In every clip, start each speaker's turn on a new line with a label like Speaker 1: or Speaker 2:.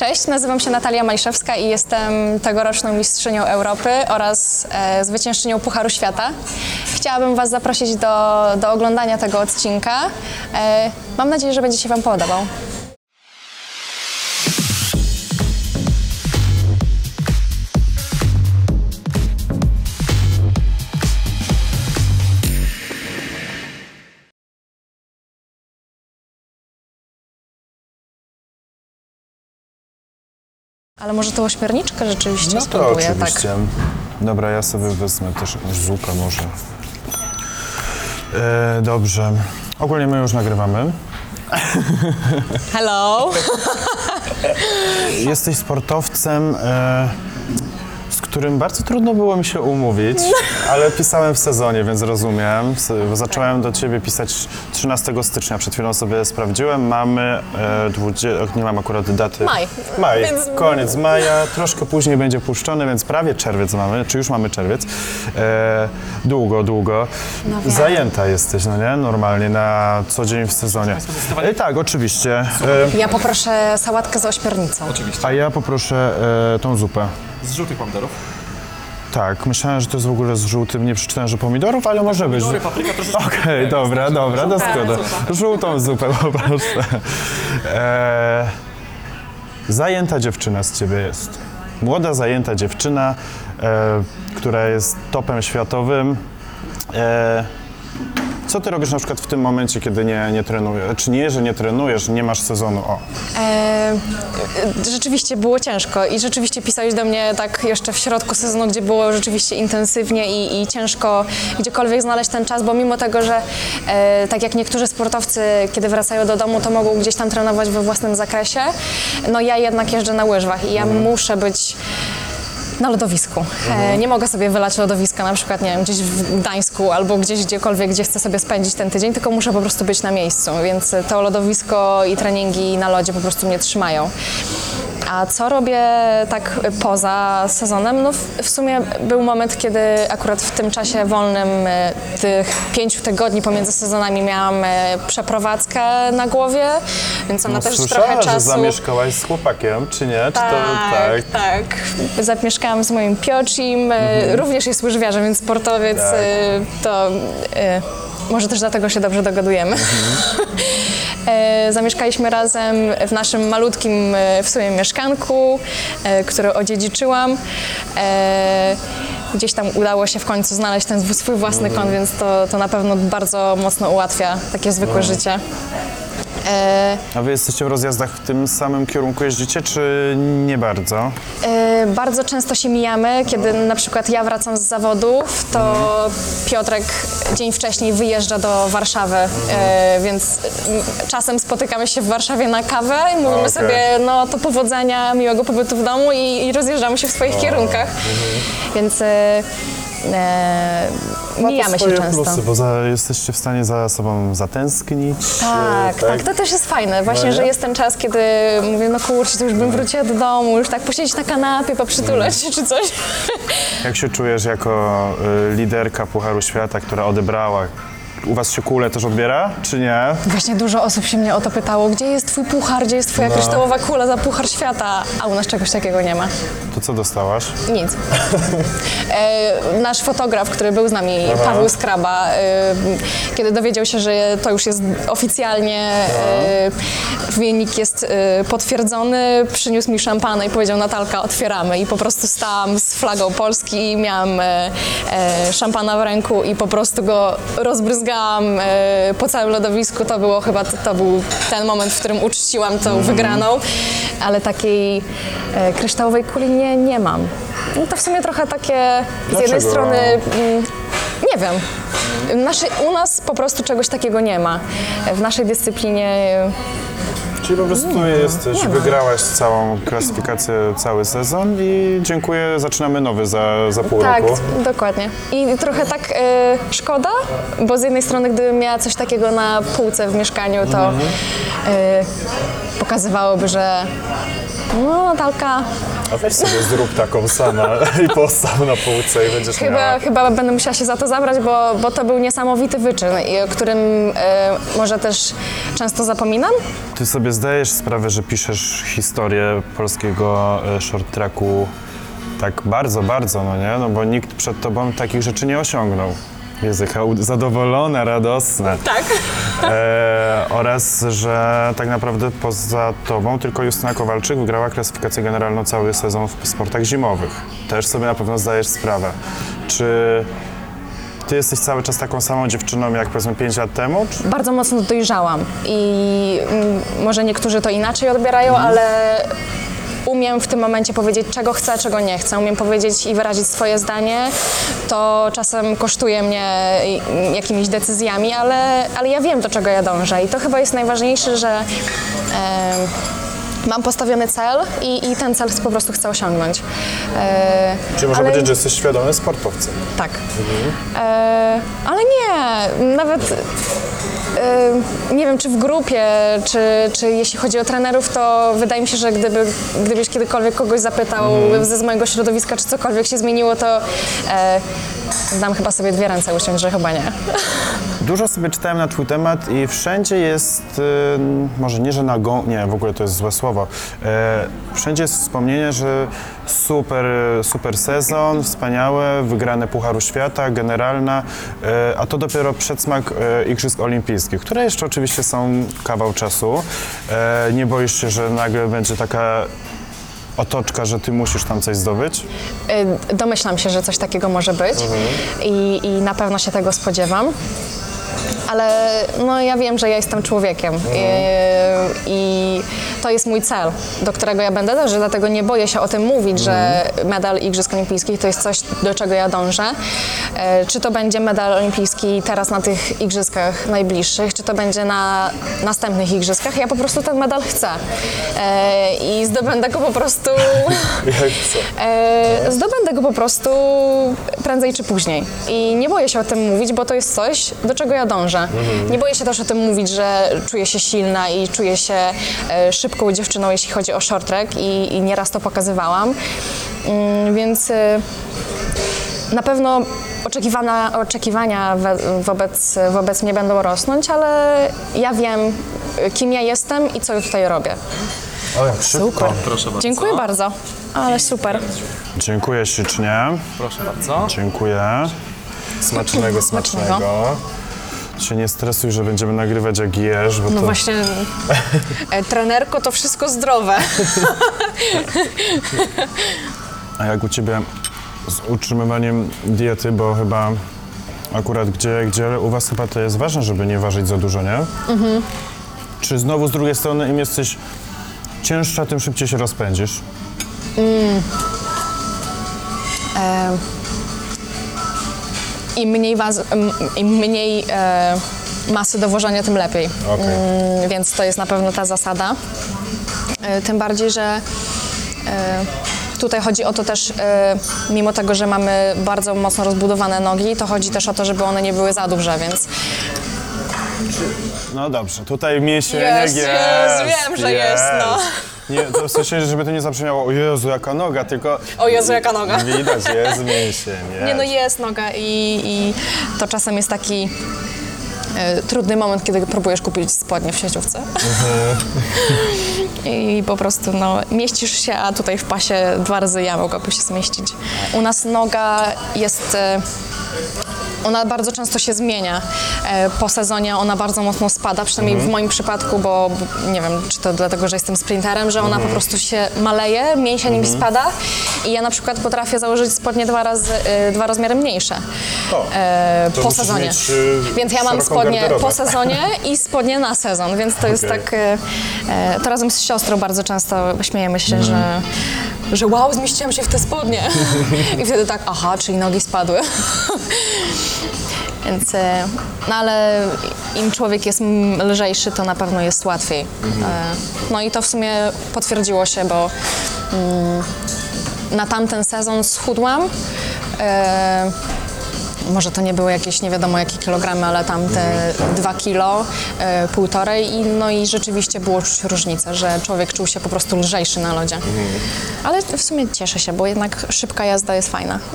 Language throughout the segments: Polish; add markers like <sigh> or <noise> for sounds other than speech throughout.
Speaker 1: Cześć, nazywam się Natalia Maliszewska i jestem tegoroczną mistrzynią Europy oraz e, zwyciężczynią Pucharu Świata. Chciałabym Was zaprosić do, do oglądania tego odcinka. E, mam nadzieję, że będzie się Wam podobał. Ale może tą ośmiorniczkę rzeczywiście
Speaker 2: No to
Speaker 1: spróbuję, tak.
Speaker 2: oczywiście. Dobra, ja sobie wezmę też jakąś może. E, dobrze. Ogólnie my już nagrywamy.
Speaker 1: Hello! <laughs>
Speaker 2: Jesteś sportowcem, e, z którym bardzo trudno było mi się umówić, <laughs> ale pisałem w sezonie, więc rozumiem. Zacząłem do ciebie pisać 13 stycznia, przed chwilą sobie sprawdziłem. Mamy, e, 20, nie mam akurat daty.
Speaker 1: Maj.
Speaker 2: Maj,
Speaker 1: Więc-
Speaker 2: koniec maja, troszkę później będzie puszczony, więc prawie czerwiec mamy, czy już mamy czerwiec. E, długo, długo.
Speaker 1: No wiem.
Speaker 2: Zajęta jesteś, no nie? Normalnie na co dzień w sezonie. E, tak, oczywiście. E,
Speaker 1: Ja poproszę sałatkę z ośmiornicą.
Speaker 3: Oczywiście.
Speaker 2: a ja poproszę e, tą zupę.
Speaker 3: Z żółtych pomidorów.
Speaker 2: Tak, myślałem, że to jest w ogóle z żółtym, nie przeczytałem, że pomidorów, ale może być.
Speaker 3: Pomidory, papryka troszeczkę.
Speaker 2: Okej, dobra, dobra, to zgoda. Żółtą zupę poproszę. E, zajęta dziewczyna z ciebie jest. Młoda, zajęta dziewczyna, e, która jest topem światowym. E, co ty robisz na przykład w tym momencie, kiedy nie, nie trenujesz? Czy nie, że nie trenujesz, nie masz sezonu? O,
Speaker 1: E, rzeczywiście było ciężko i rzeczywiście pisałeś do mnie tak jeszcze w środku sezonu, gdzie było rzeczywiście intensywnie i, i ciężko gdziekolwiek znaleźć ten czas, bo mimo tego, że e, tak jak niektórzy sportowcy, kiedy wracają do domu, to mogą gdzieś tam trenować we własnym zakresie, no ja jednak jeżdżę na łyżwach i ja muszę być na lodowisku. E, nie mogę sobie wylać lodowiska na przykład, nie wiem, gdzieś w Gdańsku albo gdzieś gdziekolwiek, gdzie chcę sobie spędzić ten tydzień, tylko muszę po prostu być na miejscu, więc to lodowisko i treningi na lodzie po prostu mnie trzymają. A co robię tak poza sezonem? No w, w sumie był moment, kiedy akurat w tym czasie wolnym e, tych pięciu tygodni pomiędzy sezonami miałam e, przeprowadzkę na głowie, więc ona też trochę
Speaker 2: No,
Speaker 1: czasu...
Speaker 2: że zamieszkałaś z chłopakiem, czy nie? Czy
Speaker 1: Tak,
Speaker 2: to, tak.
Speaker 1: tak. Zamieszkałam z moim Pioczim, e, również jest łyżwiarzem, więc sportowiec,
Speaker 2: Mhm. Tak.
Speaker 1: to może też dlatego się dobrze dogadujemy. E, <laughs> Zamieszkaliśmy razem w naszym malutkim e, w sumie mieszkanku, e, które odziedziczyłam. E, Gdzieś tam udało się w końcu znaleźć ten swój własny
Speaker 2: Mhm.
Speaker 1: kąt, więc to, to na pewno bardzo mocno ułatwia takie zwykłe
Speaker 2: Mhm.
Speaker 1: życie. E,
Speaker 2: A wy jesteście w rozjazdach w tym samym kierunku jeździcie, czy nie bardzo?
Speaker 1: E, Bardzo często się mijamy, kiedy na przykład ja wracam z zawodów, to Piotrek dzień wcześniej wyjeżdża do Warszawy, e, więc mm, czasem spotykamy się w Warszawie na kawę i mówimy
Speaker 2: Okej.
Speaker 1: sobie, no to powodzenia, miłego pobytu w domu i, i rozjeżdżamy się w swoich kierunkach. Więc e, e, mijamy się
Speaker 2: swoje
Speaker 1: często.
Speaker 2: plusy, bo za, jesteście w stanie za sobą zatęsknić.
Speaker 1: Tak,
Speaker 2: e,
Speaker 1: tak, to też jest fajne. Właśnie,
Speaker 2: No
Speaker 1: że
Speaker 2: nie?
Speaker 1: jest ten czas, kiedy mówię, no kurczę, to już bym wróciła do domu, już tak posiedzieć na kanapie, poprzytulać się czy coś.
Speaker 2: Jak się czujesz jako y, liderka Pucharu Świata, która odebrała? U was się kulę też odbiera, czy nie?
Speaker 1: Właśnie dużo osób się mnie o to pytało, gdzie jest twój puchar, gdzie jest twoja
Speaker 2: No.
Speaker 1: kryształowa kula za puchar świata, a u nas czegoś takiego nie ma.
Speaker 2: To co dostałaś?
Speaker 1: Nic. <laughs> E, nasz fotograf, który był z nami, Paweł Skraba, e, kiedy dowiedział się, że to już jest oficjalnie, e, wynik jest e, potwierdzony, przyniósł mi szampana i powiedział Natalka, otwieramy. I po prostu stałam z flagą Polski i miałam e, e, szampana w ręku i po prostu go rozbryzgałam e, po całym lodowisku. To było chyba, to, był ten moment, w którym uczciłam tą wygraną, ale takiej e, kryształowej kuli nie, nie mam. No to w sumie trochę takie z jednej
Speaker 2: Dlaczego?
Speaker 1: strony, mm, nie wiem. Naszy, u nas po prostu czegoś takiego nie ma. W naszej dyscyplinie
Speaker 2: Czyli po prostu jesteś,
Speaker 1: nie ma.
Speaker 2: wygrałaś całą klasyfikację, cały sezon i dziękuję, zaczynamy nowy za, za pół
Speaker 1: Tak,
Speaker 2: roku.
Speaker 1: dokładnie. I trochę tak e, szkoda, bo z jednej strony, gdybym miała coś takiego na półce w mieszkaniu, to
Speaker 2: Mhm.
Speaker 1: e, pokazywałoby, że no Natalka,
Speaker 2: A weź sobie zrób taką sama i postaw na półce i będziesz
Speaker 1: chyba,
Speaker 2: miała.
Speaker 1: chyba będę musiała się za to zabrać, bo, bo to był niesamowity wyczyn, o którym e, może też często zapominam.
Speaker 2: ty sobie zdajesz sprawę, że piszesz historię polskiego e, short tracku tak bardzo, bardzo, no nie? No bo nikt przed tobą takich rzeczy nie osiągnął. U- zadowolona, radosna.
Speaker 1: Tak.
Speaker 2: E, oraz, że tak naprawdę poza tobą tylko Justyna Kowalczyk wygrała klasyfikację generalną cały sezon w sportach zimowych. Też sobie na pewno zdajesz sprawę. Czy ty jesteś cały czas taką samą dziewczyną jak powiedzmy 5 lat temu? Czy...
Speaker 1: Bardzo mocno dojrzałam i mm, może niektórzy to inaczej odbierają, ale umiem w tym momencie powiedzieć, czego chcę, czego nie chcę. Umiem powiedzieć i wyrazić swoje zdanie. To czasem kosztuje mnie jakimiś decyzjami, ale, ale ja wiem, do czego ja dążę. I to chyba jest najważniejsze, że em, mam postawiony cel i, i ten cel po prostu chcę osiągnąć. E,
Speaker 2: Czy można
Speaker 1: ale-
Speaker 2: powiedzieć, że jesteś świadomym sportowcem?
Speaker 1: tak. E, ale nie, nawet e, nie wiem, czy w grupie, czy, czy jeśli chodzi o trenerów, to wydaje mi się, że gdyby, gdybyś kiedykolwiek kogoś zapytał ze z mojego środowiska, czy cokolwiek się zmieniło, to e, dam chyba sobie dwie ręce uciąć, że chyba nie. <laughs>
Speaker 2: Dużo sobie czytałem na twój temat i wszędzie jest, y, może nie, że nagą, nie, w ogóle to jest złe słowo, e, wszędzie jest wspomnienie, że super, super sezon, wspaniałe, wygrane Pucharu Świata, generalna, e, a to dopiero przedsmak e, Igrzysk Olimpijskich, które jeszcze oczywiście są kawał czasu. E, nie boisz się, że nagle będzie taka otoczka, że ty musisz tam coś zdobyć?
Speaker 1: Domyślam się, że coś takiego może być i, i na pewno się tego spodziewam. Ale no, ja wiem, że ja jestem człowiekiem I, i to jest mój cel, do którego ja będę dążyć, dlatego nie boję się o tym mówić, że medal Igrzysk Olimpijskich to jest coś, do czego ja dążę. E, Czy to będzie medal olimpijski teraz na tych igrzyskach najbliższych, czy to będzie na następnych igrzyskach, ja po prostu ten medal chcę E, i zdobędę go po prostu? <laughs> E, zdobędę go po prostu prędzej czy później. I nie boję się o tym mówić, bo to jest coś, do czego ja dążę. Nie boję się też o tym mówić, że czuję się silna i czuję się e, szybką dziewczyną, jeśli chodzi o short track i, i nieraz to pokazywałam. Mm, więc e, na pewno oczekiwana, oczekiwania we, wobec, wobec mnie będą rosnąć, ale ja wiem, kim ja jestem i co ja tutaj robię.
Speaker 2: O, jak szybko.
Speaker 3: Proszę bardzo.
Speaker 1: Dziękuję bardzo. Ale super.
Speaker 2: Dziękuję ślicznie.
Speaker 3: Proszę bardzo.
Speaker 2: Dziękuję. Smacznego,
Speaker 1: Smacznego.
Speaker 2: Się nie stresuj, że będziemy nagrywać jak jesz, bo
Speaker 1: No
Speaker 2: to...
Speaker 1: właśnie, <laughs> e, trenerko to wszystko zdrowe.
Speaker 2: A jak u Ciebie z utrzymywaniem diety, bo chyba akurat gdzie, gdzie u Was chyba to jest ważne, żeby nie ważyć za dużo, nie?
Speaker 1: Mhm.
Speaker 2: Czy znowu z drugiej strony im jesteś cięższa, tym szybciej się rozpędzisz?
Speaker 1: E, Im mniej, waz- im mniej e, masy do włożenia, tym lepiej.
Speaker 2: Okej.
Speaker 1: Mm, więc to jest na pewno ta zasada. E, tym bardziej, że e, tutaj chodzi o to też, e, mimo tego, że mamy bardzo mocno rozbudowane nogi, to chodzi też o to, żeby one nie były za duże, więc
Speaker 2: No dobrze, tutaj
Speaker 1: jest.
Speaker 2: jest,
Speaker 1: wiem, że jest, no.
Speaker 2: Nie, to w sensie, żeby to nie zabrzmiało, o Jezu, jaka noga, tylko...
Speaker 1: O Jezu, jaka noga. <laughs>
Speaker 2: Widać, jest mięsień, jest.
Speaker 1: Nie no jest noga i, i to czasem jest taki e, trudny moment, kiedy próbujesz kupić spodnie w sieciówce. <laughs> I po prostu no, mieścisz się, a tutaj w pasie dwa razy ja mogłabym się zmieścić. U nas noga jest... E, ona bardzo często się zmienia. E, Po sezonie ona bardzo mocno spada, przynajmniej w moim przypadku, bo nie wiem, czy to dlatego, że jestem sprinterem, że ona po prostu się maleje, mięsień mi spada i ja na przykład potrafię założyć spodnie dwa razy, e, dwa rozmiary mniejsze
Speaker 2: O,
Speaker 1: e, po sezonie.
Speaker 2: mieć,
Speaker 1: Więc ja mam spodnie
Speaker 2: garderobę.
Speaker 1: po sezonie <laughs> i spodnie na sezon, więc to jest
Speaker 2: Okej.
Speaker 1: tak. To razem z siostrą bardzo często śmiejemy się, że,
Speaker 2: Mhm.
Speaker 1: Że wow, zmieściłam się w te spodnie. I wtedy tak, aha, czyli nogi spadły. <laughs> Więc, e, no ale im człowiek jest lżejszy, to na pewno jest łatwiej.
Speaker 2: Mhm.
Speaker 1: E, No i to w sumie potwierdziło się, bo mm, na tamten sezon schudłam. Może to nie były jakieś nie wiadomo jakie kilogramy, ale tam te dwa kilo, e, półtorej i no i rzeczywiście było czuć różnicę, że człowiek czuł się po prostu lżejszy na lodzie. Ale w sumie cieszę się, bo jednak szybka jazda jest fajna. <laughs>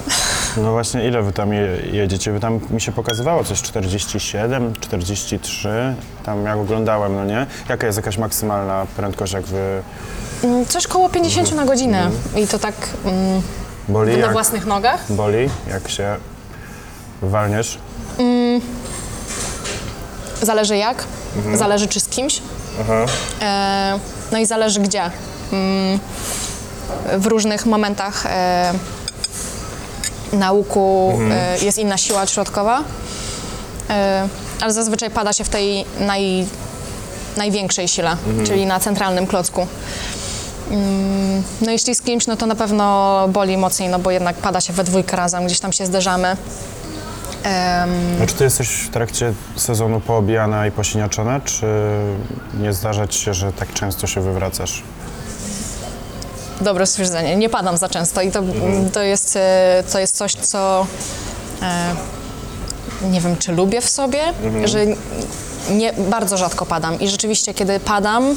Speaker 2: No właśnie, ile wy tam je, jedziecie? Wy tam mi się pokazywało coś 47, 43, tam jak oglądałem, no nie? Jaka jest jakaś maksymalna prędkość, jak wy
Speaker 1: Mm, Coś koło 50 na godzinę i to tak mm,
Speaker 2: boli?
Speaker 1: na
Speaker 2: Jak,
Speaker 1: własnych nogach.
Speaker 2: boli, jak się walniesz?
Speaker 1: Zależy jak, zależy czy z kimś. E, no i zależy gdzie. Mm, w różnych momentach e, na łuku e, jest inna siła środkowa, e, ale zazwyczaj pada się w tej naj, największej sile, czyli na centralnym klocku. Mm, No jeśli z kimś, no to na pewno boli mocniej, no bo jednak pada się we dwójkę razem, gdzieś tam się zderzamy.
Speaker 2: No, czy ty jesteś w trakcie sezonu poobijana i posiniaczona, czy nie zdarza ci się, że tak często się wywracasz?
Speaker 1: Dobre stwierdzenie. Nie padam za często i to, to, jest, e, to jest coś, co e, nie wiem, czy lubię w sobie, że nie, bardzo rzadko padam. I rzeczywiście, kiedy padam,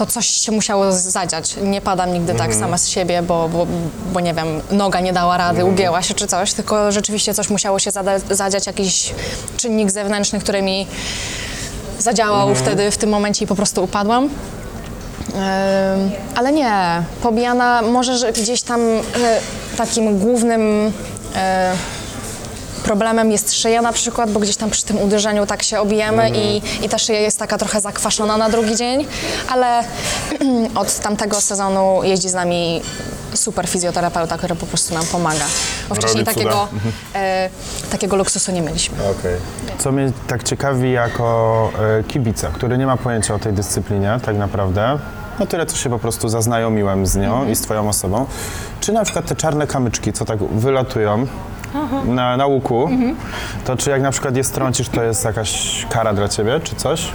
Speaker 1: to coś się musiało zadziać. Nie padam nigdy tak sama z siebie, bo, bo, bo nie wiem, noga nie dała rady, ugięła się czy coś, tylko rzeczywiście coś musiało się zada- zadziać, jakiś czynnik zewnętrzny, który mi zadziałał wtedy, w tym momencie i po prostu upadłam. Ym, ale nie, pobijana może że gdzieś tam e, takim głównym e, problemem jest szyja na przykład, bo gdzieś tam przy tym uderzeniu tak się obijemy i, i ta szyja jest taka trochę zakwaszona na drugi dzień, ale <clears throat> od tamtego sezonu jeździ z nami super fizjoterapeuta, który po prostu nam pomaga. Bo wcześniej
Speaker 2: Robi cuda.
Speaker 1: takiego, e, takiego luksusu nie mieliśmy.
Speaker 2: Okej. Co mnie tak ciekawi jako e, kibica, który nie ma pojęcia o tej dyscyplinie tak naprawdę, no tyle, co się po prostu zaznajomiłem z nią i z twoją osobą, czy na przykład te czarne kamyczki, co tak wylatują na, na łuku, to czy jak na przykład je strącisz, to jest jakaś kara dla ciebie, czy coś?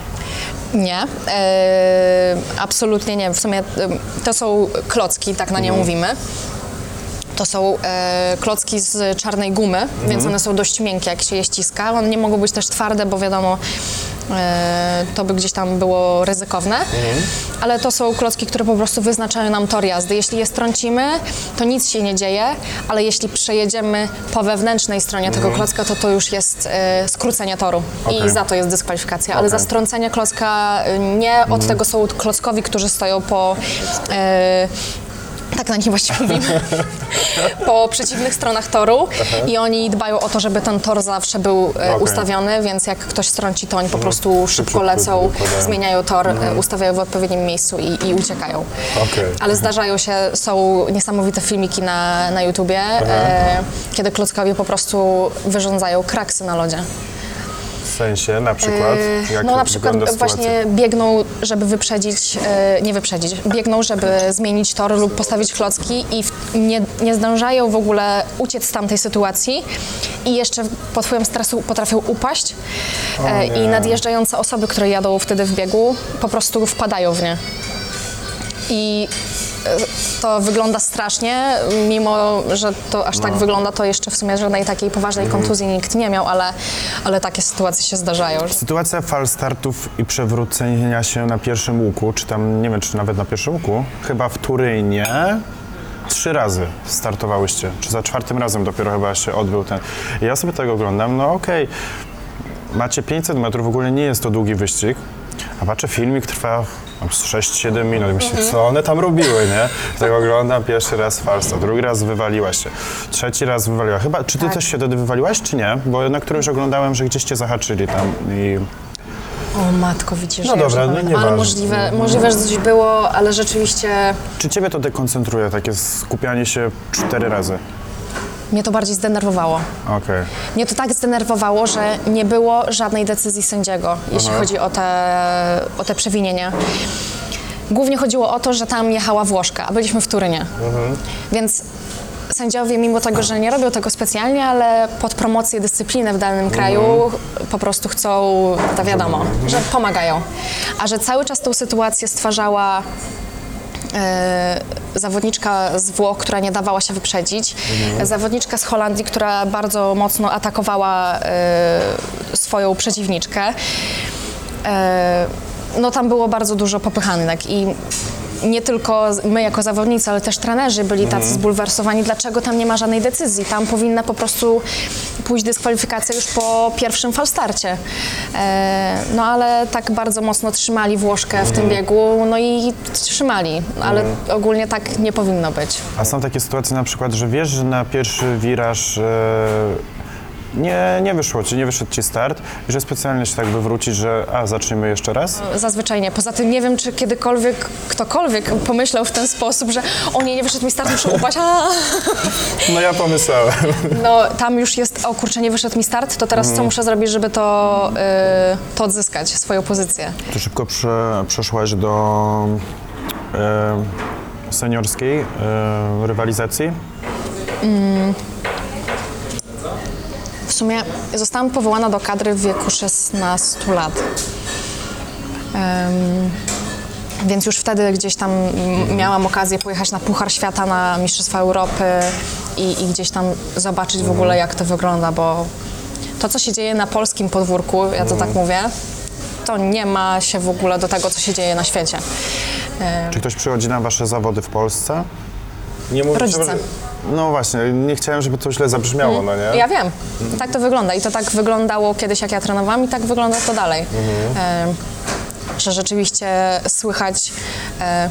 Speaker 1: Nie, e, absolutnie nie. W sumie e, to są klocki, tak na nie mówimy. To są e, klocki z czarnej gumy, więc one są dość miękkie, jak się je ściska. One nie mogą być też twarde, bo wiadomo, to by gdzieś tam było ryzykowne. Ale to są klocki, które po prostu wyznaczają nam tor jazdy. Jeśli je strącimy, to nic się nie dzieje, ale jeśli przejedziemy po wewnętrznej stronie tego klocka, to to już jest e, skrócenie toru
Speaker 2: Okej.
Speaker 1: i za to jest dyskwalifikacja. Ale za strącenie klocka y, nie, od tego są klockowi, którzy stoją po... tak na nich właściwie mówimy, po przeciwnych stronach toru i oni dbają o to, żeby ten tor zawsze był e,
Speaker 2: Okej.
Speaker 1: ustawiony, więc jak ktoś strąci, to oni po prostu szybko lecą, zmieniają tor, e, ustawiają w odpowiednim miejscu i, i uciekają.
Speaker 2: Okej.
Speaker 1: Ale zdarzają się, są niesamowite filmiki na, na YouTubie, e, kiedy klockowie po prostu wyrządzają kraksy na lodzie.
Speaker 2: W sensie na przykład?
Speaker 1: Yy,
Speaker 2: Jak
Speaker 1: no na przykład właśnie biegną, żeby wyprzedzić, e, nie wyprzedzić, biegną, żeby zmienić tor lub postawić klocki i nie, nie zdążają w ogóle uciec z tamtej sytuacji i jeszcze pod wpływem stresu potrafią upaść e, i nadjeżdżające osoby, które jadą wtedy w biegu, po prostu wpadają w nie. I to wygląda strasznie, mimo że to aż tak wygląda, to jeszcze w sumie żadnej takiej poważnej kontuzji nikt nie miał, ale, ale takie sytuacje się zdarzają.
Speaker 2: Sytuacja fal startów i przewrócenia się na pierwszym łuku, czy tam, nie wiem, czy nawet na pierwszym łuku, chyba w Turynie trzy razy startowałyście, czy za czwartym razem dopiero chyba się odbył ten. Ja sobie tego oglądam, no okej, macie 500 metrów, w ogóle nie jest to długi wyścig, a patrzę, filmik trwa tam z 6-7 minut myślę, co one tam robiły, nie? Tego oglądam pierwszy raz falsta, drugi raz wywaliła się, trzeci raz wywaliła. Chyba, czy ty też się wtedy wywaliłaś, czy nie? Bo na którymś oglądałem, że gdzieś cię zahaczyli tam i...
Speaker 1: O matko, widzisz,
Speaker 2: No
Speaker 1: ja
Speaker 2: dobra,
Speaker 1: nie
Speaker 2: no
Speaker 1: pamiętam. ale
Speaker 2: nieważne.
Speaker 1: możliwe, możliwe, że coś było, ale rzeczywiście
Speaker 2: Czy ciebie to dekoncentruje, takie skupianie się cztery razy?
Speaker 1: Mnie to bardziej zdenerwowało.
Speaker 2: Okej.
Speaker 1: Mnie to tak zdenerwowało, że nie było żadnej decyzji sędziego, jeśli chodzi o te, o te przewinienia. Głównie chodziło o to, że tam jechała Włoszka, a byliśmy w Turynie. Więc sędziowie, mimo tego, że nie robią tego specjalnie, ale pod promocję dyscypliny w danym kraju po prostu chcą, to wiadomo, że pomagają. A że cały czas tą sytuację stwarzała zawodniczka z Włoch, która nie dawała się wyprzedzić, zawodniczka z Holandii, która bardzo mocno atakowała e, swoją przeciwniczkę. E, no tam było bardzo dużo popychanek i nie tylko my jako zawodnicy, ale też trenerzy byli tacy zbulwersowani, dlaczego tam nie ma żadnej decyzji. Tam powinna po prostu pójść dyskwalifikacja już po pierwszym falstarcie. E, no ale tak bardzo mocno trzymali Włoszkę w tym biegu, no i trzymali, ale ogólnie tak nie powinno być.
Speaker 2: A są takie sytuacje na przykład, że wiesz, że na pierwszy wiraż e, nie, nie wyszło ci, nie wyszedł ci start i że specjalnie się tak wywrócić, że a, zaczniemy jeszcze raz?
Speaker 1: Zazwyczaj nie. Poza tym nie wiem, czy kiedykolwiek ktokolwiek pomyślał w ten sposób, że o nie, nie wyszedł mi start, muszę upaść. A!
Speaker 2: No ja pomyślałem.
Speaker 1: No tam już jest, o kurczę, nie wyszedł mi start, to teraz co muszę zrobić, żeby to, y, to odzyskać, swoją pozycję.
Speaker 2: Ty szybko prze, przeszłaś do e, seniorskiej e, rywalizacji.
Speaker 1: W sumie zostałam powołana do kadry w wieku 16 lat. Em, więc już wtedy gdzieś tam m- miałam okazję pojechać na Puchar Świata, na Mistrzostwa Europy i, i gdzieś tam zobaczyć w ogóle jak to wygląda, bo to co się dzieje na polskim podwórku, ja to tak mówię, to nie ma się w ogóle do tego, co się dzieje na świecie.
Speaker 2: Czy ktoś przychodzi na wasze zawody w Polsce? Nie mówię,
Speaker 1: Rodzice.
Speaker 2: żeby- No właśnie, nie chciałem, żeby to źle zabrzmiało, no nie?
Speaker 1: Ja wiem. Tak to wygląda. I to tak wyglądało kiedyś, jak ja trenowałam, i tak wygląda to dalej. E, że rzeczywiście słychać, e,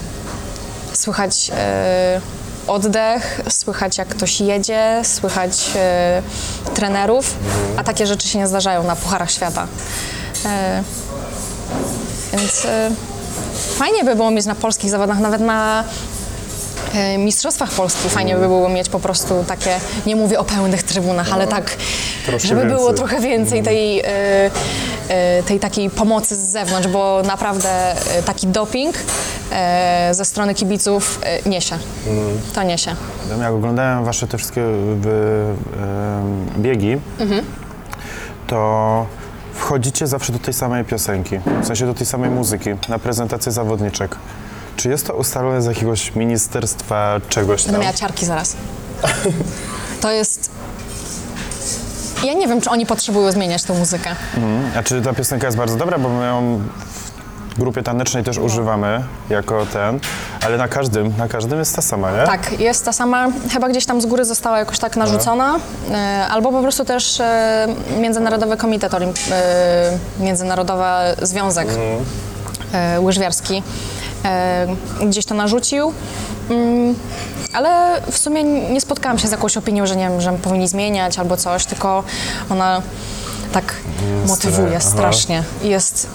Speaker 1: słychać e, oddech, słychać jak ktoś jedzie, słychać e, trenerów, a takie rzeczy się nie zdarzają na Pucharach Świata. E, więc e, fajnie by było mieć na polskich zawodach, nawet na Mistrzostwach Polski fajnie by było mieć po prostu takie, nie mówię o pełnych trybunach, ale tak,
Speaker 2: Troszkę
Speaker 1: żeby było
Speaker 2: więcej.
Speaker 1: trochę więcej tej, e, e, tej takiej pomocy z zewnątrz, bo naprawdę e, taki doping e, ze strony kibiców e, niesie. To niesie.
Speaker 2: Jak oglądałem wasze te wszystkie biegi, to wchodzicie zawsze do tej samej piosenki, w sensie do tej samej muzyki, na prezentację zawodniczek. Czy jest to ustalone z jakiegoś ministerstwa czegoś tam?
Speaker 1: Będę miała ciarki zaraz. To jest... Ja nie wiem, czy oni potrzebują zmieniać tą muzykę.
Speaker 2: Mhm. A czy ta piosenka jest bardzo dobra, bo my ją w grupie tanecznej też używamy jako ten, ale na każdym, na każdym jest ta sama, nie?
Speaker 1: Tak, jest ta sama, chyba gdzieś tam z góry została jakoś tak narzucona, e, albo po prostu też e, Międzynarodowy Komitet Olimp... e, Międzynarodowy Związek e, Łyżwiarski gdzieś to narzucił. Mm, ale w sumie nie spotkałam się z jakąś opinią, że nie wiem, że powinni zmieniać albo coś, tylko ona tak motywuje
Speaker 2: aha.
Speaker 1: strasznie. Jest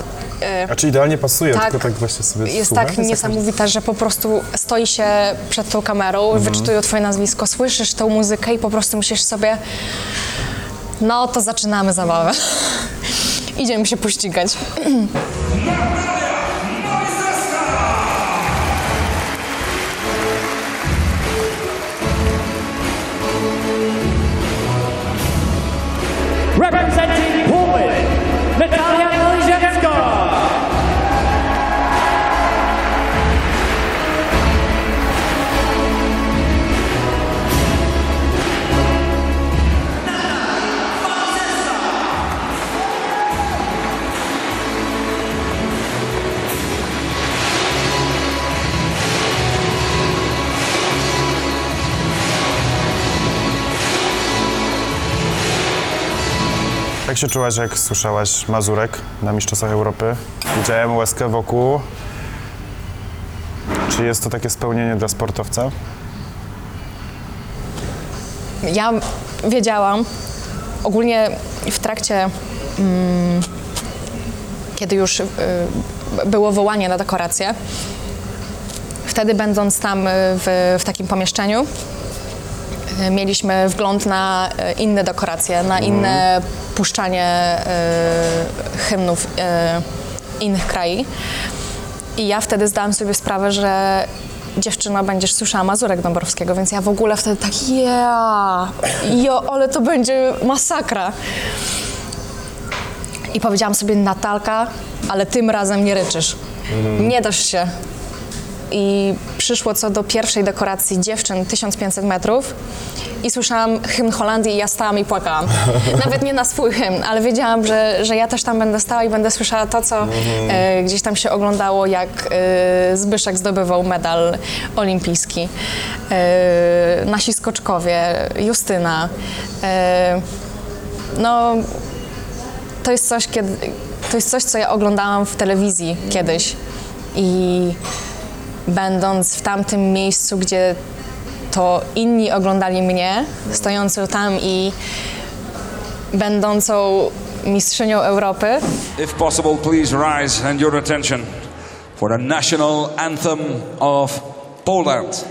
Speaker 1: e,
Speaker 2: A czy idealnie pasuje,
Speaker 1: Tak.
Speaker 2: tylko tak właśnie sobie
Speaker 1: jest
Speaker 2: słucham,
Speaker 1: tak
Speaker 2: jakaś-
Speaker 1: niesamowita, że po prostu stoi się przed tą kamerą, wyczytuje twoje nazwisko, słyszysz tą muzykę i po prostu myślisz sobie, no to zaczynamy zabawę. <laughs> Idziemy się pościgać. <clears throat>
Speaker 2: Jak się czułaś, jak słyszałaś Mazurek na Mistrzostwach Europy? Widziałem łezkę wokół. Czy jest to takie spełnienie dla sportowca?
Speaker 1: Ja wiedziałam, ogólnie w trakcie, mm, kiedy już y, było wołanie na dekorację, wtedy będąc tam y, w, w takim pomieszczeniu, mieliśmy wgląd na y, inne dekoracje, na inne puszczanie y, hymnów y, innych krajów. I ja wtedy zdałam sobie sprawę, że dziewczyna będziesz słyszała Mazurek Dąbrowskiego, więc ja w ogóle wtedy tak, ja, jo, ale to będzie masakra. I powiedziałam sobie, Natalka, ale tym razem nie ryczysz. Nie dasz się. I przyszło co do pierwszej dekoracji dziewczyn 1500 metrów i słyszałam hymn Holandii i ja stałam i płakałam. <laughs> Nawet nie na swój hymn, ale wiedziałam, że, że ja też tam będę stała i będę słyszała to, co e, gdzieś tam się oglądało, jak e, Zbyszek zdobywał medal olimpijski. E, nasi skoczkowie, Justyna. E, no, to jest coś, kiedy, to jest coś, co ja oglądałam w telewizji kiedyś i będąc w tamtym miejscu, gdzie to inni oglądali mnie, stojącą tam i będącą mistrzynią Europy,
Speaker 4: If possible, please rise and your attention for the national anthem of Poland.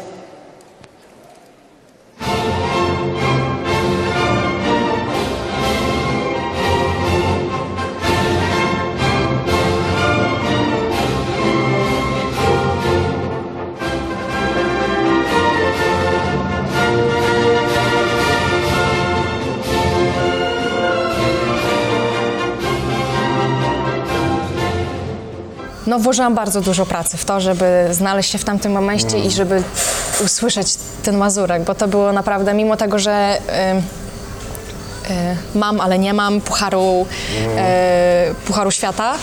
Speaker 1: No włożyłam bardzo dużo pracy w to, żeby znaleźć się w tamtym momencie i żeby usłyszeć ten mazurek, bo to było naprawdę, mimo tego, że y, y, mam, ale nie mam Pucharu, y, pucharu Świata, y,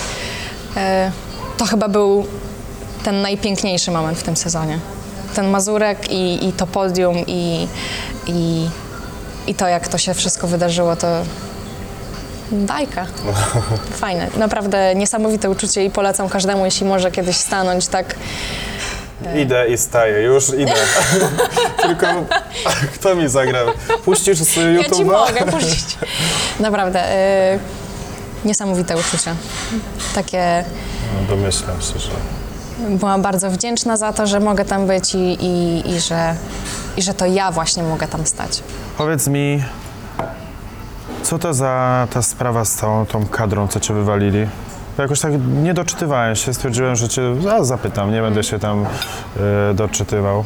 Speaker 1: to chyba był ten najpiękniejszy moment w tym sezonie. Ten mazurek i, i to podium i, i, i to, jak to się wszystko wydarzyło, to bajka. Fajne. Naprawdę niesamowite uczucie i polecam każdemu, jeśli może kiedyś stanąć tak.
Speaker 2: Idę i staję, już idę. <laughs> Tylko kto mi zagrał? Puścisz z
Speaker 1: Ja ci
Speaker 2: YouTube'a?
Speaker 1: mogę puścić. Naprawdę. Y, niesamowite uczucie. Takie.
Speaker 2: No, domyślam się, że...
Speaker 1: Byłam bardzo wdzięczna za to, że mogę tam być i, i, i, że, i że to ja właśnie mogę tam stać.
Speaker 2: Powiedz mi, co to za ta sprawa z całą tą kadrą, co cię wywalili? Bo jakoś tak nie doczytywałem się, stwierdziłem, że cię zapytam, nie będę się tam e, doczytywał.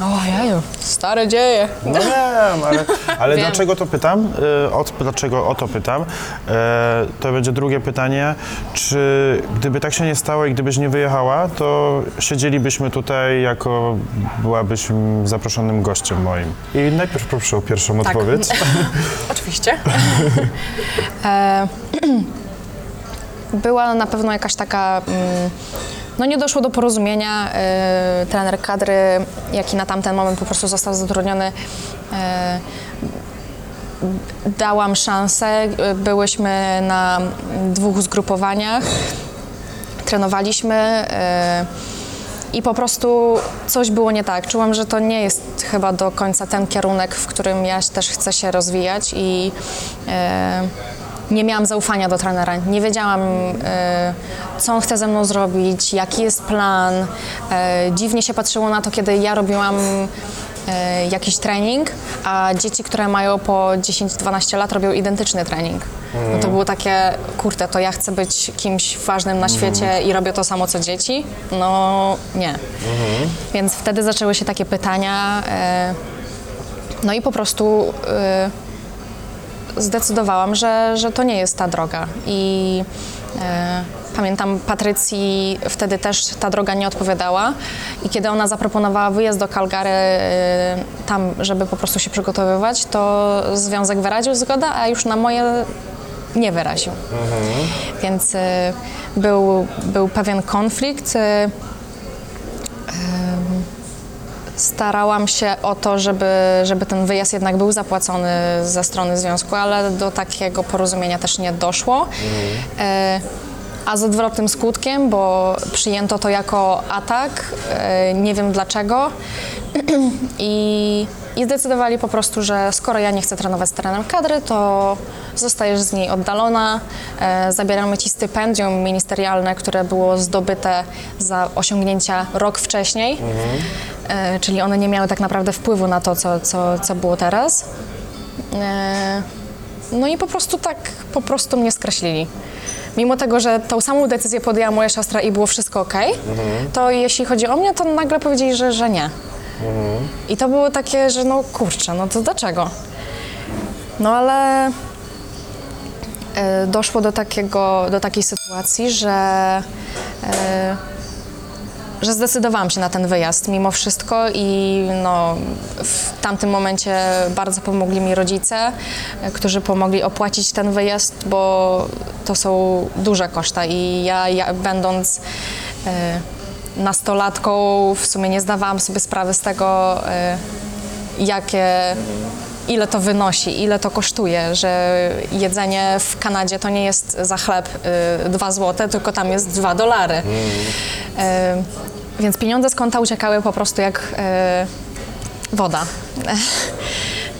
Speaker 1: O jaju, stare dzieje.
Speaker 2: No wiem, ale, <laughs> ale
Speaker 1: Wiem.
Speaker 2: dlaczego to pytam? E, Od, dlaczego o to pytam? E, to będzie drugie pytanie. Czy gdyby tak się nie stało i gdybyś nie wyjechała, to siedzielibyśmy tutaj jako byłabyś mm, zaproszonym gościem moim? I najpierw proszę o pierwszą
Speaker 1: Tak.
Speaker 2: odpowiedź. <laughs>
Speaker 1: Oczywiście. <laughs> e, <clears throat> była na pewno jakaś taka. Mm, no nie doszło do porozumienia. E, trener kadry, jaki na tamten moment po prostu został zatrudniony, e, dałam szansę. E, Byłyśmy na dwóch zgrupowaniach, trenowaliśmy. I po prostu coś było nie tak. Czułam, że to nie jest chyba do końca ten kierunek, w którym ja też chcę się rozwijać i nie miałam zaufania do trenera. Nie wiedziałam, e, co on chce ze mną zrobić, jaki jest plan. E, dziwnie się patrzyło na to, kiedy ja robiłam e, jakiś trening, a dzieci, które mają po 10-12 lat robią identyczny trening. No to było takie, kurde, to ja chcę być kimś ważnym na świecie i robię to samo co dzieci? No nie. Więc wtedy zaczęły się takie pytania. No i po prostu zdecydowałam, że, że to nie jest ta droga. I e, pamiętam, Patrycji wtedy też ta droga nie odpowiadała. I kiedy ona zaproponowała wyjazd do Calgary e, tam, żeby po prostu się przygotowywać, to związek wyraził zgodę, a już na moje nie wyraził. Więc e, był, był pewien konflikt. e, starałam się o to, żeby, żeby ten wyjazd jednak był zapłacony ze strony związku, ale do takiego porozumienia też nie doszło. E, a z odwrotnym skutkiem, bo przyjęto to jako atak, e, nie wiem dlaczego. <clears throat> I, I zdecydowali po prostu, że skoro ja nie chcę trenować z trenerem kadry, to zostajesz z niej oddalona. E, zabieramy ci stypendium ministerialne, które było zdobyte za osiągnięcia rok wcześniej. E, czyli one nie miały tak naprawdę wpływu na to, co, co, co było teraz. E, no i po prostu tak, po prostu mnie skreślili. Mimo tego, że tą samą decyzję podjęła moja siostra i było wszystko ok, to jeśli chodzi o mnie, to nagle powiedzieli, że, że nie. I to było takie, że no kurczę, no to dlaczego? No ale e, doszło do, takiego, do takiej sytuacji, że e, że zdecydowałam się na ten wyjazd mimo wszystko i no, w tamtym momencie bardzo pomogli mi rodzice, którzy pomogli opłacić ten wyjazd, bo to są duże koszta i ja, ja będąc e, nastolatką w sumie nie zdawałam sobie sprawy z tego, e, jakie, ile to wynosi, ile to kosztuje, że jedzenie w Kanadzie to nie jest za chleb y, 2 zł, tylko tam jest 2 dolary. Y, więc pieniądze z konta uciekały po prostu jak y, woda. <laughs>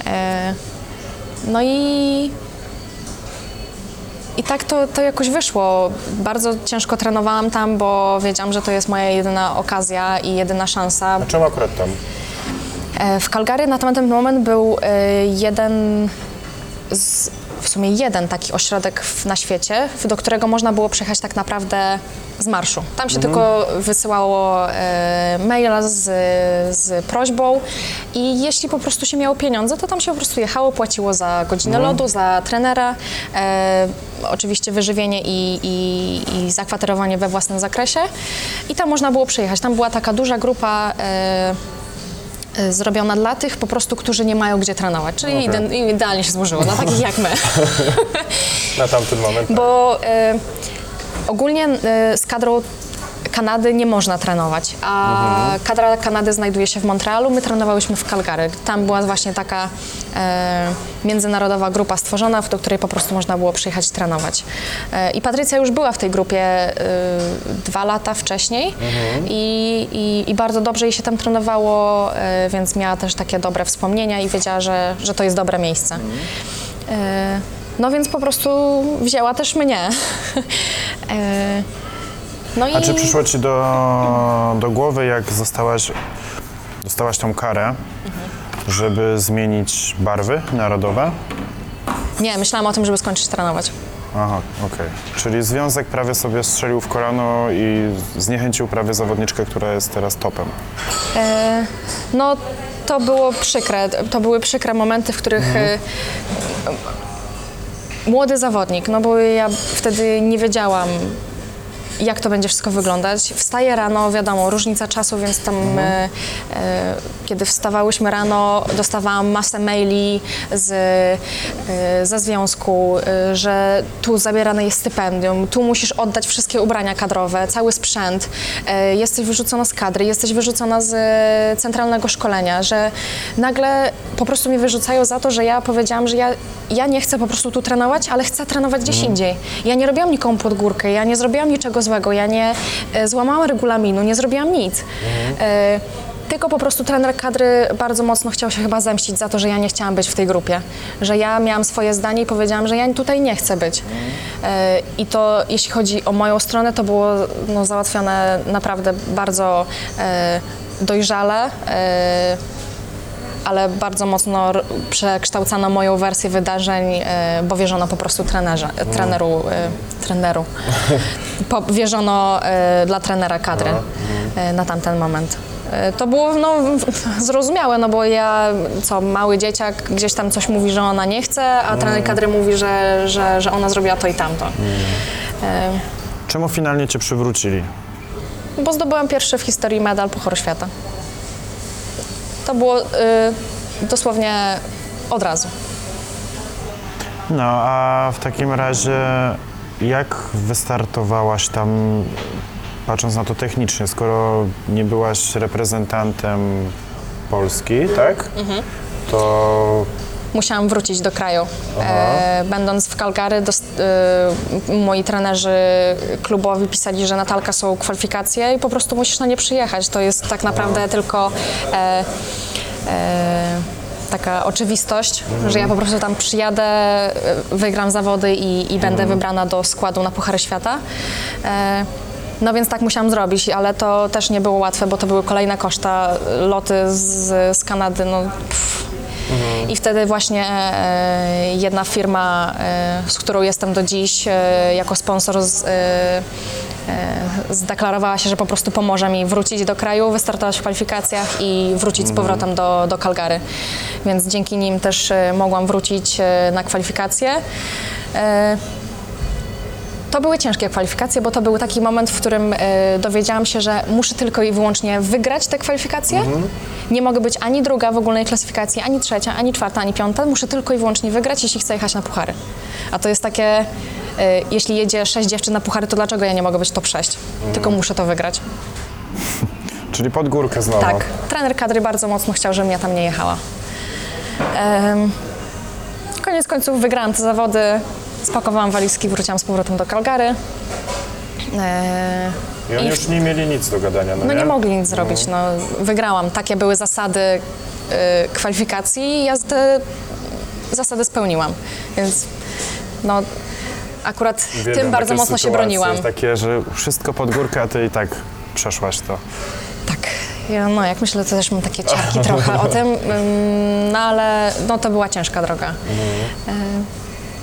Speaker 1: Y, no i i tak to, to jakoś wyszło. Bardzo ciężko trenowałam tam, bo wiedziałam, że to jest moja jedyna okazja i jedyna szansa.
Speaker 2: Czemu akurat tam?
Speaker 1: E, W Calgary na tamten moment był e, jeden, z, w sumie jeden taki ośrodek w, na świecie, do którego można było przyjechać tak naprawdę z marszu. Tam się tylko wysyłało e, maila z, z prośbą i jeśli po prostu się miało pieniądze, to tam się po prostu jechało, płaciło za godzinę lodu, za trenera, e, oczywiście wyżywienie i, i, i zakwaterowanie we własnym zakresie i tam można było przyjechać. Tam była taka duża grupa e, zrobiona dla tych po prostu, którzy nie mają gdzie trenować. Czyli ide- idealnie się złożyło, dla takich jak my. <laughs>
Speaker 2: Na tamten moment.
Speaker 1: Bo y, ogólnie y, z kadrą Kanady nie można trenować, a kadra Kanady znajduje się w Montrealu, my trenowałyśmy w Calgary. Tam była właśnie taka e, międzynarodowa grupa stworzona, do której po prostu można było przyjechać trenować. E, I Patrycja już była w tej grupie e, dwa lata wcześniej i, i, i bardzo dobrze jej się tam trenowało, e, więc miała też takie dobre wspomnienia i wiedziała, że, że to jest dobre miejsce. E, No więc po prostu wzięła też mnie. <laughs> E, No i
Speaker 2: A czy przyszło ci do, do głowy, jak zostałaś, dostałaś tą karę, żeby zmienić barwy narodowe?
Speaker 1: nie, myślałam o tym, żeby skończyć trenować.
Speaker 2: Aha, okej. Czyli związek prawie sobie strzelił w kolano i zniechęcił prawie zawodniczkę, która jest teraz topem.
Speaker 1: E, No to było przykre, to były przykre momenty, w których e, młody zawodnik, no bo ja wtedy nie wiedziałam, jak to będzie wszystko wyglądać. Wstaję rano, wiadomo, różnica czasu, więc tam e, e, kiedy wstawałyśmy rano, dostawałam masę maili z, e, ze związku, e, że tu zabierane jest stypendium, tu musisz oddać wszystkie ubrania kadrowe, cały sprzęt, e, jesteś wyrzucona z kadry, jesteś wyrzucona z e, centralnego szkolenia, że nagle po prostu mnie wyrzucają za to, że ja powiedziałam, że ja, ja nie chcę po prostu tu trenować, ale chcę trenować gdzieś indziej. Ja nie robiłam nikomu pod górkę, ja nie zrobiłam niczego złego, ja nie e, złamałam regulaminu, nie zrobiłam nic. E, tylko po prostu trener kadry bardzo mocno chciał się chyba zemścić za to, że ja nie chciałam być w tej grupie. Że ja miałam swoje zdanie i powiedziałam, że ja tutaj nie chcę być. E, I to jeśli chodzi o moją stronę, to było no, załatwione naprawdę bardzo dojrzale. Ale bardzo mocno przekształcano moją wersję wydarzeń, e, bo wierzono po prostu trenerze, e, treneru, e, treneru. <laughs> Po, wierzono dla trenera kadry e, na tamten moment. To było no, <laughs> zrozumiałe, no bo ja, co, mały dzieciak gdzieś tam coś mówi, że ona nie chce, a trener kadry mówi, że, że, że ona zrobiła to i tamto. E,
Speaker 2: Czemu finalnie cię przywrócili?
Speaker 1: Bo zdobyłam pierwszy w historii medal Pucharu Świata. To było y, dosłownie od razu.
Speaker 2: No, a w takim razie jak wystartowałaś tam, patrząc na to technicznie, skoro nie byłaś reprezentantem Polski, tak? To
Speaker 1: Musiałam wrócić do kraju. E, będąc w Calgary, dos, y, moi trenerzy klubowi pisali, że Natalka są kwalifikacje i po prostu musisz na nie przyjechać. To jest tak naprawdę tylko e, e, taka oczywistość, że ja po prostu tam przyjadę, e, wygram zawody i, i będę wybrana do składu na Puchary Świata. E, no więc tak musiałam zrobić, ale to też nie było łatwe, bo to były kolejne koszta, loty z, z Kanady, no pff, i wtedy właśnie e, jedna firma, e, z którą jestem do dziś, e, jako sponsor z, e, e, zdeklarowała się, że po prostu pomoże mi wrócić do kraju, wystartować w kwalifikacjach i wrócić z powrotem do, do Calgary. Więc dzięki nim też e, mogłam wrócić e, na kwalifikacje. E, To były ciężkie kwalifikacje, bo to był taki moment, w którym e, dowiedziałam się, że muszę tylko i wyłącznie wygrać te kwalifikacje. Nie mogę być ani druga w ogólnej klasyfikacji, ani trzecia, ani czwarta, ani piąta. Muszę tylko i wyłącznie wygrać, jeśli chcę jechać na puchary. A to jest takie, e, jeśli jedzie sześć dziewczyn na puchary, to dlaczego ja nie mogę być top 6? Tylko muszę to wygrać. <laughs>
Speaker 2: Czyli pod górkę znowu.
Speaker 1: Tak, trener kadry bardzo mocno chciał, żebym ja tam nie jechała. Koniec końców wygrałam te zawody, spakowałam walizki, wróciłam z powrotem do Calgary. E,
Speaker 2: I oni
Speaker 1: I-
Speaker 2: już nie mieli nic do gadania, no,
Speaker 1: no nie mogli nic zrobić, no, wygrałam. Takie były zasady y, kwalifikacji i ja te zasady spełniłam. Więc no, akurat
Speaker 2: Uwielbiam
Speaker 1: tym bardzo
Speaker 2: takie
Speaker 1: mocno się
Speaker 2: sytuacje,
Speaker 1: broniłam.
Speaker 2: takie, że wszystko pod górkę, a ty i tak przeszłaś to.
Speaker 1: Tak. Ja, no, jak myślę, to też mam takie ciarki trochę o <laughs> tym, ym, no ale no, to była ciężka droga. Y,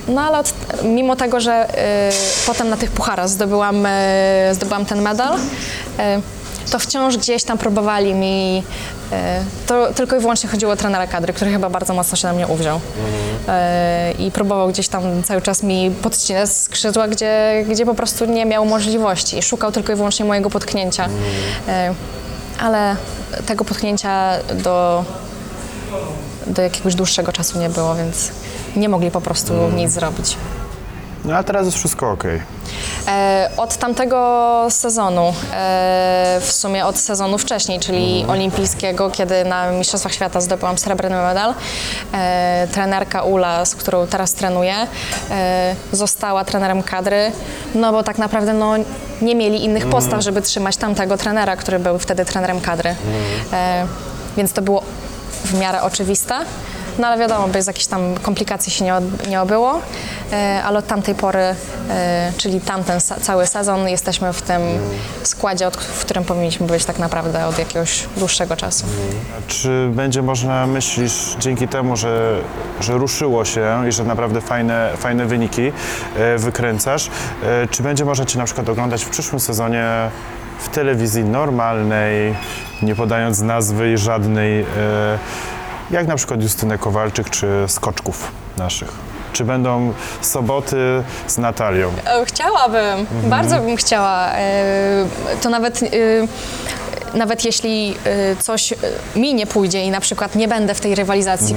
Speaker 1: No ale od, mimo tego, że y, potem na tych pucharach zdobyłam, y, zdobyłam ten medal, y, to wciąż gdzieś tam próbowali mi, y, to tylko i wyłącznie chodziło o trenera kadry, który chyba bardzo mocno się na mnie uwziął. Y, I próbował gdzieś tam cały czas mi podcinać skrzydła, gdzie, gdzie po prostu nie miał możliwości. Szukał tylko i wyłącznie mojego potknięcia. Y, ale tego potknięcia do, do jakiegoś dłuższego czasu nie było, więc nie mogli po prostu nic zrobić.
Speaker 2: No a teraz jest wszystko okej.
Speaker 1: E, od tamtego sezonu, e, w sumie od sezonu wcześniej, czyli olimpijskiego, kiedy na Mistrzostwach Świata zdobyłam srebrny medal, e, trenerka Ula, z którą teraz trenuję, e, została trenerem kadry, no bo tak naprawdę no, nie mieli innych postaw, żeby trzymać tamtego trenera, który był wtedy trenerem kadry. E, więc to było w miarę oczywiste. No ale wiadomo, bez jakichś tam komplikacji się nie, od, nie obyło, e, ale od tamtej pory, e, czyli tamten cały sezon, jesteśmy w tym składzie, w którym powinniśmy być tak naprawdę od jakiegoś dłuższego czasu.
Speaker 2: Czy będzie można, myślisz, dzięki temu, że, że ruszyło się i że naprawdę fajne, fajne wyniki e, wykręcasz, czy będzie można Cię na przykład oglądać w przyszłym sezonie w telewizji normalnej, nie podając nazwy i żadnej, jak na przykład Justynę Kowalczyk czy Skoczków naszych? Czy będą soboty z Natalią?
Speaker 1: E, Chciałabym, bardzo bym chciała. E, To nawet, e, nawet jeśli coś mi nie pójdzie i na przykład nie będę w tej rywalizacji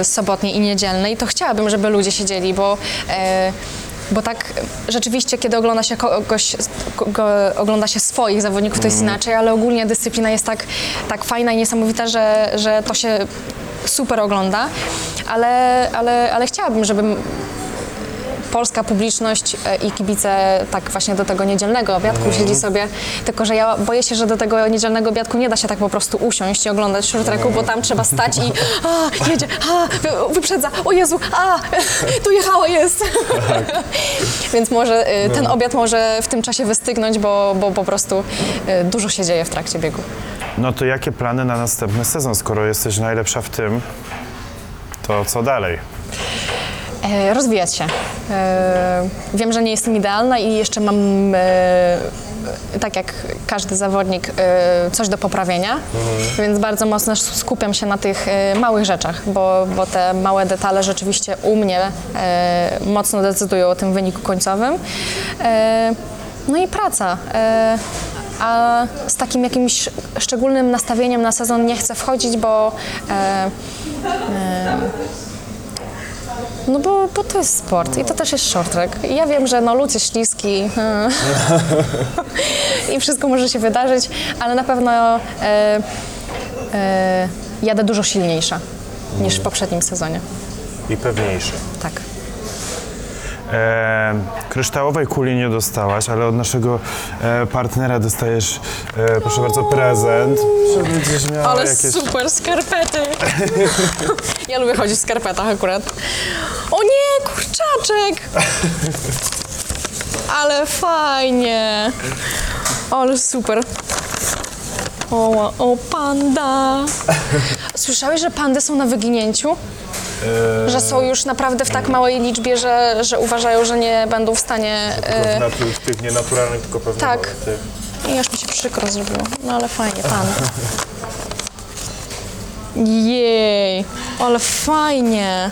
Speaker 1: e, sobotniej i niedzielnej, to chciałabym, żeby ludzie siedzieli, bo bo tak rzeczywiście, kiedy ogląda się kogoś, go, ogląda się swoich zawodników, to jest inaczej, ale ogólnie dyscyplina jest tak, tak fajna i niesamowita, że, że to się super ogląda, ale, ale, ale chciałabym, żeby polska publiczność e, i kibice tak właśnie do tego niedzielnego obiadku siedzi sobie, tylko że ja boję się, że do tego niedzielnego obiadku nie da się tak po prostu usiąść i oglądać short tracku, bo tam trzeba stać i a, jedzie, a, wy- wyprzedza, o Jezu, a, tu jechała, jest. <laughs> Więc może e, ten obiad może w tym czasie wystygnąć, bo, bo po prostu e, dużo się dzieje w trakcie biegu.
Speaker 2: No to jakie plany na następny sezon, skoro jesteś najlepsza w tym, to co dalej?
Speaker 1: E, rozwijać się. E, wiem, że nie jestem idealna i jeszcze mam, e, tak jak każdy zawodnik, e, coś do poprawienia, więc bardzo mocno skupiam się na tych e, małych rzeczach, bo, bo te małe detale rzeczywiście u mnie e, mocno decydują o tym wyniku końcowym. E, no i praca. E, a z takim jakimś szczególnym nastawieniem na sezon nie chcę wchodzić, bo e, no bo, bo to jest sport i to też jest short track. I ja wiem, że no lód jest śliski <laughs> i wszystko może się wydarzyć, ale na pewno e, e, jadę dużo silniejsza niż w poprzednim sezonie.
Speaker 2: I pewniejszy.
Speaker 1: Tak.
Speaker 2: E, kryształowej kuli nie dostałaś, ale od naszego e, partnera dostajesz, e, proszę bardzo, prezent. Miała
Speaker 1: Ale
Speaker 2: jakieś...
Speaker 1: super skarpety! <laughs> ja lubię chodzić w skarpetach akurat. O nie, kurczaczek! Ale fajnie! Ale super! O, o, panda! Słyszałeś, że pandy są na wyginięciu? Że są już naprawdę w tak małej liczbie, że, że uważają, że nie będą w stanie... e,
Speaker 2: w tych nienaturalnych, tylko pewnie
Speaker 1: Tak.
Speaker 2: tych.
Speaker 1: I aż mi się przykro zrobiło. No ale fajnie, pan. <laughs> Jej, ale fajnie.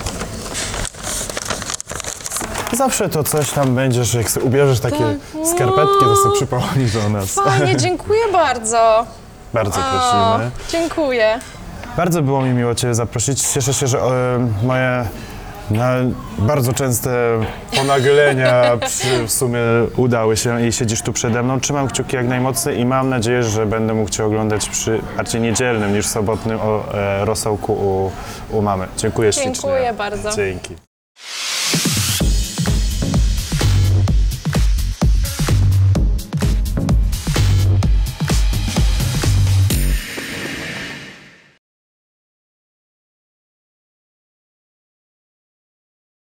Speaker 2: Zawsze to coś tam będzie, że jak sobie ubierzesz takie
Speaker 1: Tak.
Speaker 2: skarpetki, to sobie przypomnisz o nas.
Speaker 1: Fajnie, <laughs> dziękuję bardzo.
Speaker 2: Bardzo
Speaker 1: O,
Speaker 2: prosimy.
Speaker 1: dziękuję.
Speaker 2: Bardzo było mi miło Cię zaprosić. Cieszę się, że e, moje bardzo częste ponaglenia przy, w sumie udały się i siedzisz tu przede mną. Trzymam kciuki jak najmocniej i mam nadzieję, że będę mógł Cię oglądać przy bardziej niedzielnym niż sobotnym o, e, rosołku u, u mamy. Dziękuję ślicznie.
Speaker 1: Dziękuję bardzo.
Speaker 2: Dzięki.